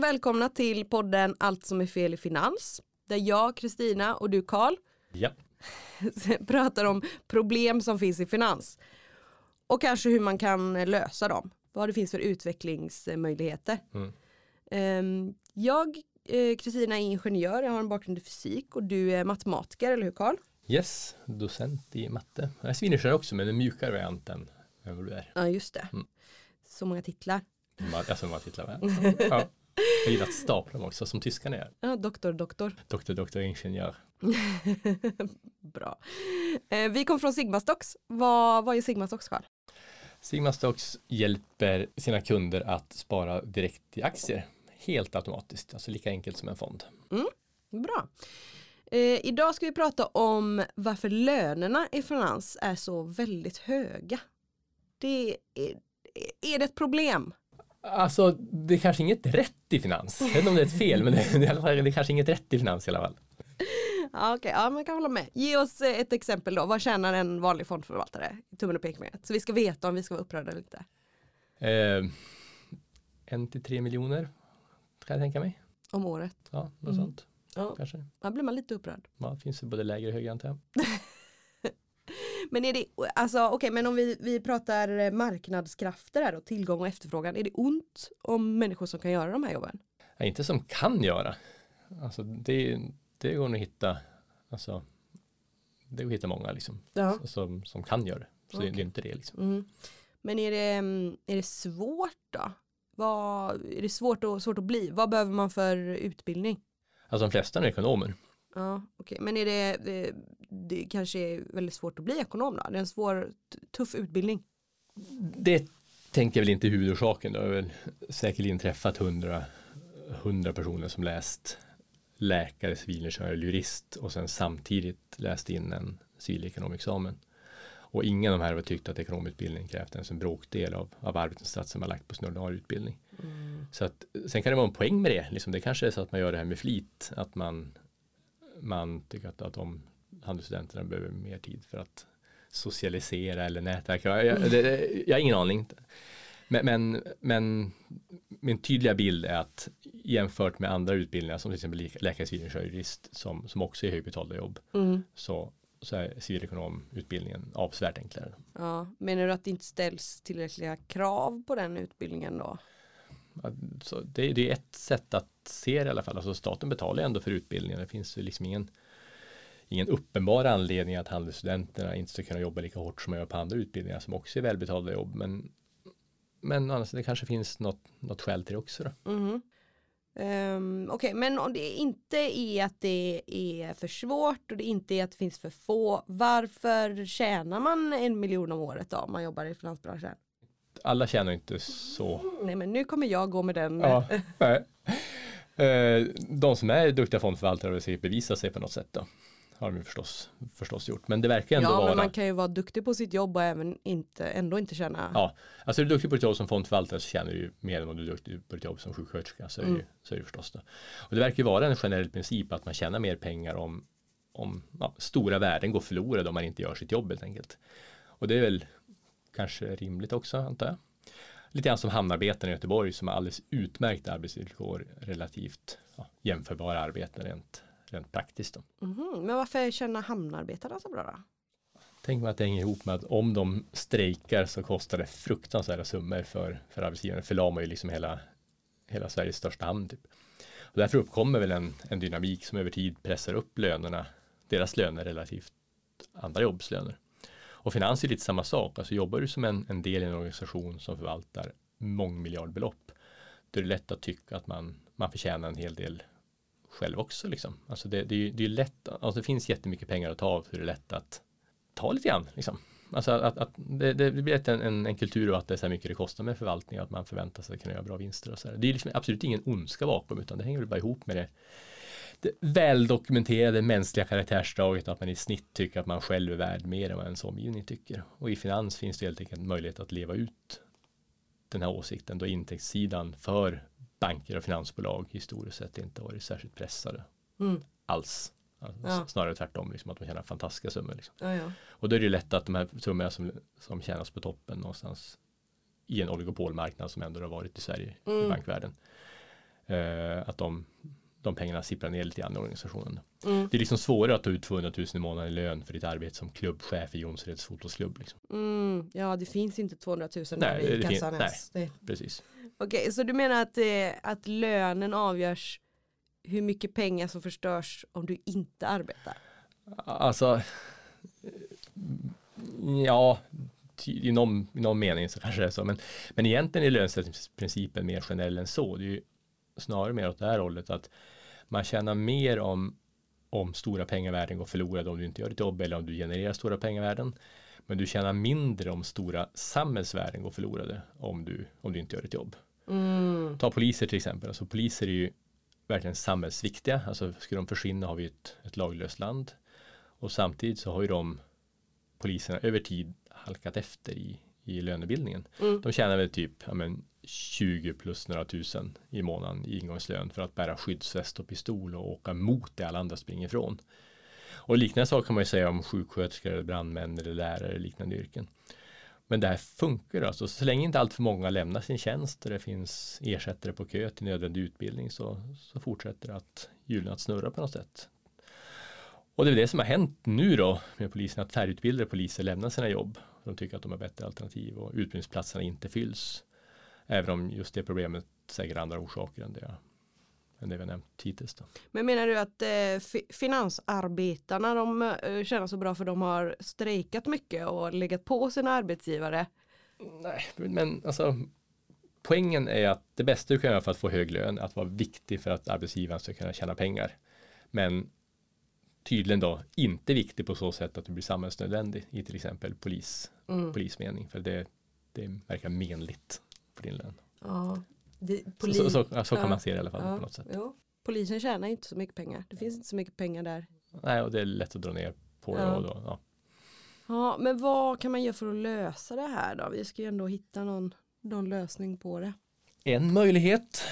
Välkomna till podden Allt som är fel i finans. Där jag, Kristina och du Karl Ja. pratar om problem som finns i finans. Och kanske hur man kan lösa dem. Vad det finns för utvecklingsmöjligheter. Mm. Ehm, Jag, eh, Kristina, är ingenjör, jag har en bakgrund i fysik och du är matematiker, eller hur Karl? Yes, docent i matte. Jag är civilingenjör också men en mjukare variant än vad du är. Ja, just det. Mm. Så många titlar. Alltså vad titlar. Ja. Jag gillar att stapla dem också som tyskarna är. Ja, doktor, doktor. Doktor, doktor, ingenjör. Bra. Eh, vi kom från Sigmastox. Vad, vad är Sigmastox, Karl? Sigma Stocks hjälper sina kunder att spara direkt i aktier. Helt automatiskt, alltså lika enkelt som en fond. Bra. Eh, idag ska vi prata om varför lönerna i finans är så väldigt höga. Det är, är det ett problem? Alltså, det är kanske inget rätt i finans. Jag vet inte om det är ett fel, men det är, i alla fall, det är kanske inget rätt i finans i alla fall. Ja, Okej, ja, man kan hålla med. Ge oss eh, ett exempel då. Vad tjänar en vanlig fondförvaltare? Tummen och pekfingret. Så vi ska veta om vi ska vara upprörda eller inte. Eh, en till tre miljoner, kan jag tänka mig. Om året. Ja, något Mm. sånt Ja, kanske. då blir man lite upprörd. Ja, det finns ju både lägre och högre antar jag. Men är det, alltså okej, men om vi, vi pratar marknadskrafter här då, tillgång och efterfrågan. Är det ont om människor som kan göra de här jobben? Ja, inte som kan göra. Alltså det, det går nog att hitta, alltså, det går att hitta många liksom, Ja. som, som kan göra det. Så Okej. det är inte det liksom. Mm. Men är det, är det svårt då? Vad, är det svårt, och, svårt att bli? Vad behöver man för utbildning? Alltså de flesta är ekonomer. Ja, okej. Men är det, det, det kanske är väldigt svårt att bli ekonom då? Det är en svår, tuff utbildning. Det tänker jag väl inte huvudorsaken. Det har väl säkerligen träffat hundra, hundra personer som läst läkare, civilingenjör eller jurist och sen samtidigt läst in en civilekonomexamen. Och ingen av de här har tyckt att ekonomutbildning krävt ens en bråkdel av, av arbetsinsatsen man lagt på sin ordinarie utbildning. Så att, sen kan det vara en poäng med det. Liksom, det kanske är så att man gör det här med flit. Att man, man tycker att, att de handelsstudenterna behöver mer tid för att socialisera eller nätverka. Jag, det, jag har ingen aning. Men, men, men min tydliga bild är att jämfört med andra utbildningar som till exempel läkare, civilingenjör, jurist som, som också är högbetalda jobb Mm. så, så är civilekonomutbildningen avsevärt enklare. Ja, menar du att det inte ställs tillräckliga krav på den utbildningen då? Så det, det är ett sätt att se det i alla fall. Alltså staten betalar ändå för utbildningen. Det finns ju liksom ingen, ingen uppenbar anledning att handelsstudenterna inte ska kunna jobba lika hårt som man gör på andra utbildningar som också är välbetalda jobb. Men, men annars, det kanske finns något, något skäl till det också. Då. Mm. Um, Okej, men om det inte är att det är för svårt och det inte är att det finns för få, varför tjänar man en miljon om året då om man jobbar i finansbranschen? Alla tjänar inte så. Nej men nu kommer jag gå med den. Ja, nej. Eh, De som är duktiga fondförvaltare har säkert bevisat sig på något sätt. Då. Har de förstås, förstås gjort. Men det verkar ändå Ja vara men man kan ju vara duktig på sitt jobb och även inte, ändå inte tjäna. Ja, alltså är du duktig på ett jobb som fondförvaltare så tjänar du ju mer än om du är duktig på ett jobb som sjuksköterska. Så är, det, ju, så är det förstås då. Och det verkar ju vara en generell princip att man tjänar mer pengar om, om ja, stora värden går förlorade om man inte gör sitt jobb helt enkelt. Och det är väl kanske rimligt också antar jag. Lite grann som hamnarbetarna i Göteborg som har alldeles utmärkta arbetsvillkor relativt ja, jämförbara arbeten rent, rent praktiskt. Mhm, Men varför tjänar hamnarbetarna så bra då? Tänk mig att det hänger ihop med att om de strejkar så kostar det fruktansvärda summor för, för arbetsgivaren. Förlamar ju liksom hela, hela Sveriges största hamn. Typ. Och därför uppkommer väl en, en dynamik som över tid pressar upp lönerna, deras löner relativt andra jobbslöner. Och finans är lite samma sak. Alltså jobbar du som en, en del i en organisation som förvaltar mångmiljardbelopp, då är det lätt att tycka att man, man förtjänar en hel del själv också. Liksom. Alltså det, det, är det är lätt, alltså det finns jättemycket pengar att ta av, så det är lätt att ta lite grann. Liksom. Alltså att, att det, det blir en, en, en kultur av att det är så här mycket det kostar med förvaltning och att man förväntar sig att kunna göra bra vinster och så här. Det är liksom absolut ingen ondska bakom utan det hänger väl bara ihop med det väldokumenterade mänskliga karaktärsdraget att man i snitt tycker att man själv är värd mer än vad ens omgivning tycker. Och i finans finns det helt enkelt möjlighet att leva ut den här åsikten då intäktssidan för banker och finansbolag historiskt sett inte varit särskilt pressade mm. alls. Alltså, ja. Snarare tvärtom, liksom, att man tjänar fantastiska summor. Liksom. Ja, ja. Och då är det lätt att de här summorna som, som tjänas på toppen någonstans i en oligopolmarknad som ändå har varit i Sverige mm. i bankvärlden. Eh, att de, de pengarna sipprar ner lite grann i organisationen. Mm. Det är liksom svårare att ta ut 200 000 i månaden i lön för ditt arbete som klubbchef i Jonsereds fotbollsklubb. Liksom. Mm. Ja, det finns inte 200 000 nej, i kassan ens. Nej, precis. Okej, okay, så du menar att, eh, att lönen avgörs hur mycket pengar som förstörs om du inte arbetar? Alltså, ja, i någon, i någon mening så kanske det är så. Men, men egentligen är lönesättningsprincipen mer generell än så. Det är ju snarare mer åt det här hållet att man tjänar mer om, om stora pengavärden går förlorade om du inte gör ditt jobb eller om du genererar stora pengavärden. Men du tjänar mindre om stora samhällsvärden går förlorade om du, om du inte gör ditt jobb. Mm. Ta poliser till exempel. Alltså poliser är ju verkligen samhällsviktiga. Alltså skulle de försvinna har vi ett, ett laglöst land. Och samtidigt så har ju de poliserna över tid halkat efter i, i lönebildningen. Mm. De tjänar väl typ ja, men, 20 plus några tusen i månaden i ingångslön för att bära skyddsväst och pistol och åka mot det alla andra springer ifrån. Och liknande saker kan man ju säga om sjuksköterskor, brandmän eller lärare eller liknande yrken. Men det här funkar alltså. Så länge inte allt för många lämnar sin tjänst och det finns ersättare på kö till nödvändig utbildning så, så fortsätter att hjulen att snurra på något sätt. Och det är det som har hänt nu då med polisen, att färdigutbildade poliser lämnar sina jobb. De tycker att de har bättre alternativ och utbildningsplatserna inte fylls. Även om just det problemet säkert andra orsaker än det än det vi nämnt hittills. Då. Men menar du att eh, finansarbetarna de eh, känner så bra för de har strejkat mycket och legat på sina arbetsgivare? Nej, men alltså poängen är att det bästa du kan göra för att få hög lön är att vara viktig för att arbetsgivaren ska kunna tjäna pengar. Men tydligen då inte viktig på så sätt att du blir samhällsnödvändig i till exempel polis, mm. polismening. För det, det verkar menligt för din lön. Ja. Det, poli- så, så, så, så, kan ja. man se det i alla fall ja. på något sätt. Ja. Polisen tjänar inte så mycket pengar. Det finns inte så mycket pengar där. Nej, och det är lätt att dra ner på det. Och då, ja. ja, men vad kan man göra för att lösa det här då? Vi ska ju ändå hitta någon, någon lösning på det. En möjlighet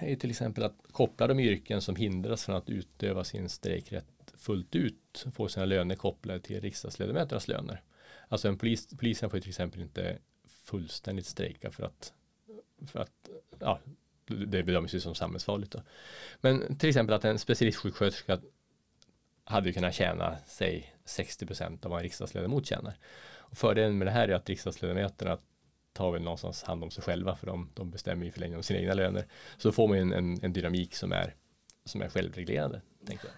är till exempel att koppla de yrken som hindras från att utöva sin strejkrätt fullt ut få sina löner kopplade till riksdagsledamöternas löner. Alltså en polis, polisen får till exempel inte fullständigt strejka för att för att ja, det bedöms ju som samhällsfarligt. Då. Men till exempel att en specialistsjuksköterska hade kunnat tjäna sig 60 procent av vad en riksdagsledamot tjänar. Och fördelen med det här är att riksdagsledamöterna tar väl någonstans hand om sig själva för de, de bestämmer ju för länge om sina egna löner. Så får man en, en, en dynamik som är, som är självreglerande. Tänker jag.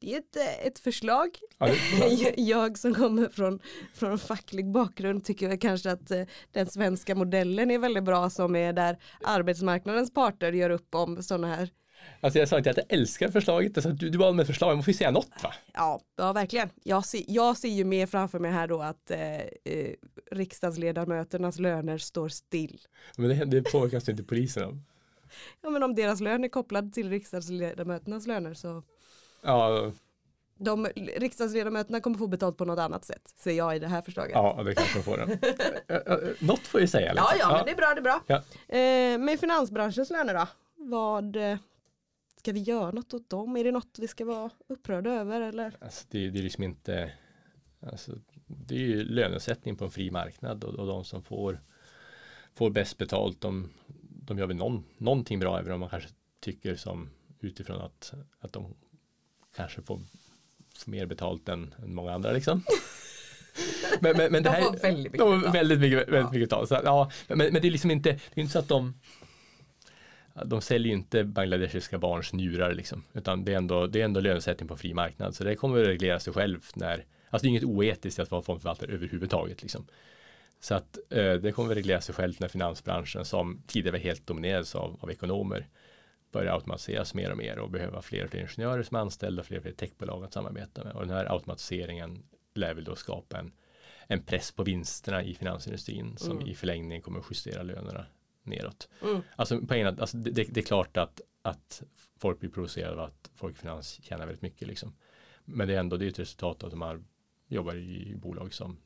Det är ett, eh, ett förslag. Ja, jag som kommer från, från facklig bakgrund tycker kanske att eh, den svenska modellen är väldigt bra som är där arbetsmarknadens parter gör upp om sådana här Alltså jag sa inte att jag älskar förslaget, alltså du, du var med förslag, man får ju säga något va? Ja, ja verkligen. Jag ser, jag ser ju mer framför mig här då att eh, eh, riksdagsledamöternas löner står still. Men det, det påverkas inte polisen av. Ja men om deras lön är kopplad till riksdagsledamöternas löner så Ja. De riksdagsledamöterna kommer få betalt på något annat sätt, ser jag i det här förslaget. Ja, det kanske de får. Det. något får ju säga. Liksom. Ja, ja, men det är bra, det är bra. Ja. Eh, med finansbranschens löner då? Vad eh, ska vi göra något åt dem? Är det något vi ska vara upprörda över eller? Alltså, det, det är liksom inte alltså, det är ju lönesättning på en fri marknad och, och de som får får bäst betalt de, de gör väl någon, någonting bra även om man kanske tycker som utifrån att, att de kanske får, får mer betalt än, än många andra liksom. men, men, men det här, de får väldigt mycket betalt. Väldigt mycket, väldigt ja. mycket betalt. Så, ja, men, men det är liksom inte, det är inte så att de de säljer inte bangladeshiska barns njurar liksom, utan det är ändå, det är ändå lönesättning på fri marknad. Så det kommer att reglera sig själv när, alltså det är inget oetiskt att vara fondförvaltare överhuvudtaget liksom. Så att eh, det kommer att reglera sig själv när finansbranschen som tidigare var helt dominerades av, av ekonomer börjar automatiseras mer och mer och behöva fler och fler ingenjörer som är anställda och fler och fler techbolag att samarbeta med. Och den här automatiseringen lär väl då skapa en, en press på vinsterna i finansindustrin som Mm. i förlängningen kommer att justera lönerna neråt. Mm. Alltså, på ena, alltså det, det är klart att, att folk blir provocerade av att folk i finans tjänar väldigt mycket. Liksom. Men det är ändå det är ett resultat av att de här jobbar i bolag som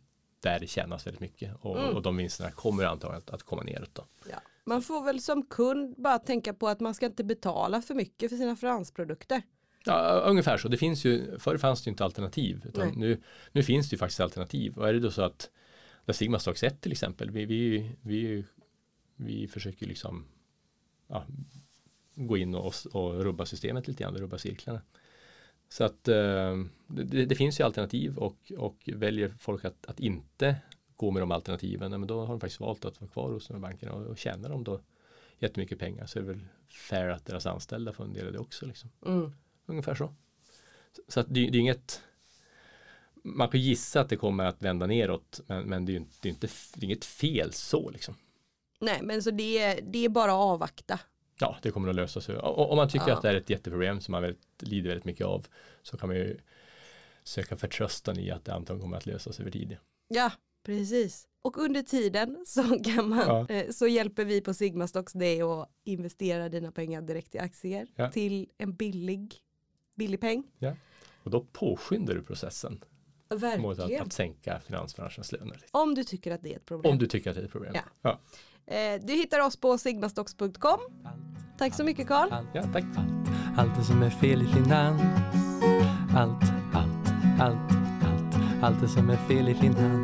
där det tjänas väldigt mycket och, Mm. och de vinsterna kommer antagligen att, att komma neråt. Då. Ja. Man får väl som kund bara tänka på att man ska inte betala för mycket för sina finansprodukter. Ja, ungefär så. Det finns ju, förr fanns det ju inte alternativ. Nu, nu finns det ju faktiskt alternativ. Och är det då så att där Sigma Stocks 1 till exempel, vi, vi, vi, vi försöker liksom ja, gå in och, och rubba systemet lite grann, rubba cirklarna. Så att eh, det, det finns ju alternativ och, och väljer folk att, att inte gå med de alternativen, men då har de faktiskt valt att vara kvar hos de här bankerna och, och tjänar de då jättemycket pengar så är det väl fair att deras anställda får en del av det också. Liksom. Mm. Ungefär så. Så- Så att det, det är inget man kan gissa att det kommer att vända neråt men, men det är ju inte, det är inte, det är inget fel så liksom. Nej men så det är, det är bara att avvakta. Ja, det kommer att lösa sig. Om man tycker Ja. att det är ett jätteproblem som man väldigt, lider väldigt mycket av så kan man ju söka förtröstan i att det antagligen kommer att lösas över tid. Ja, precis. Och under tiden så, kan man, Ja. eh, så hjälper vi på Sigma Stocks dig att investera dina pengar direkt i aktier Ja. till en billig, billig peng. Och då påskyndar du processen mot att, Verkligen. att sänka finansbranschens löner. Om du tycker att det är ett problem. Om du tycker att det är ett problem. Ja. Ja, Eh, du hittar oss på sigmastocks.com. Tack så mycket Karl. ja tack. Allt det som är fel i finans Allt, allt, allt, allt Allt det som är fel i finans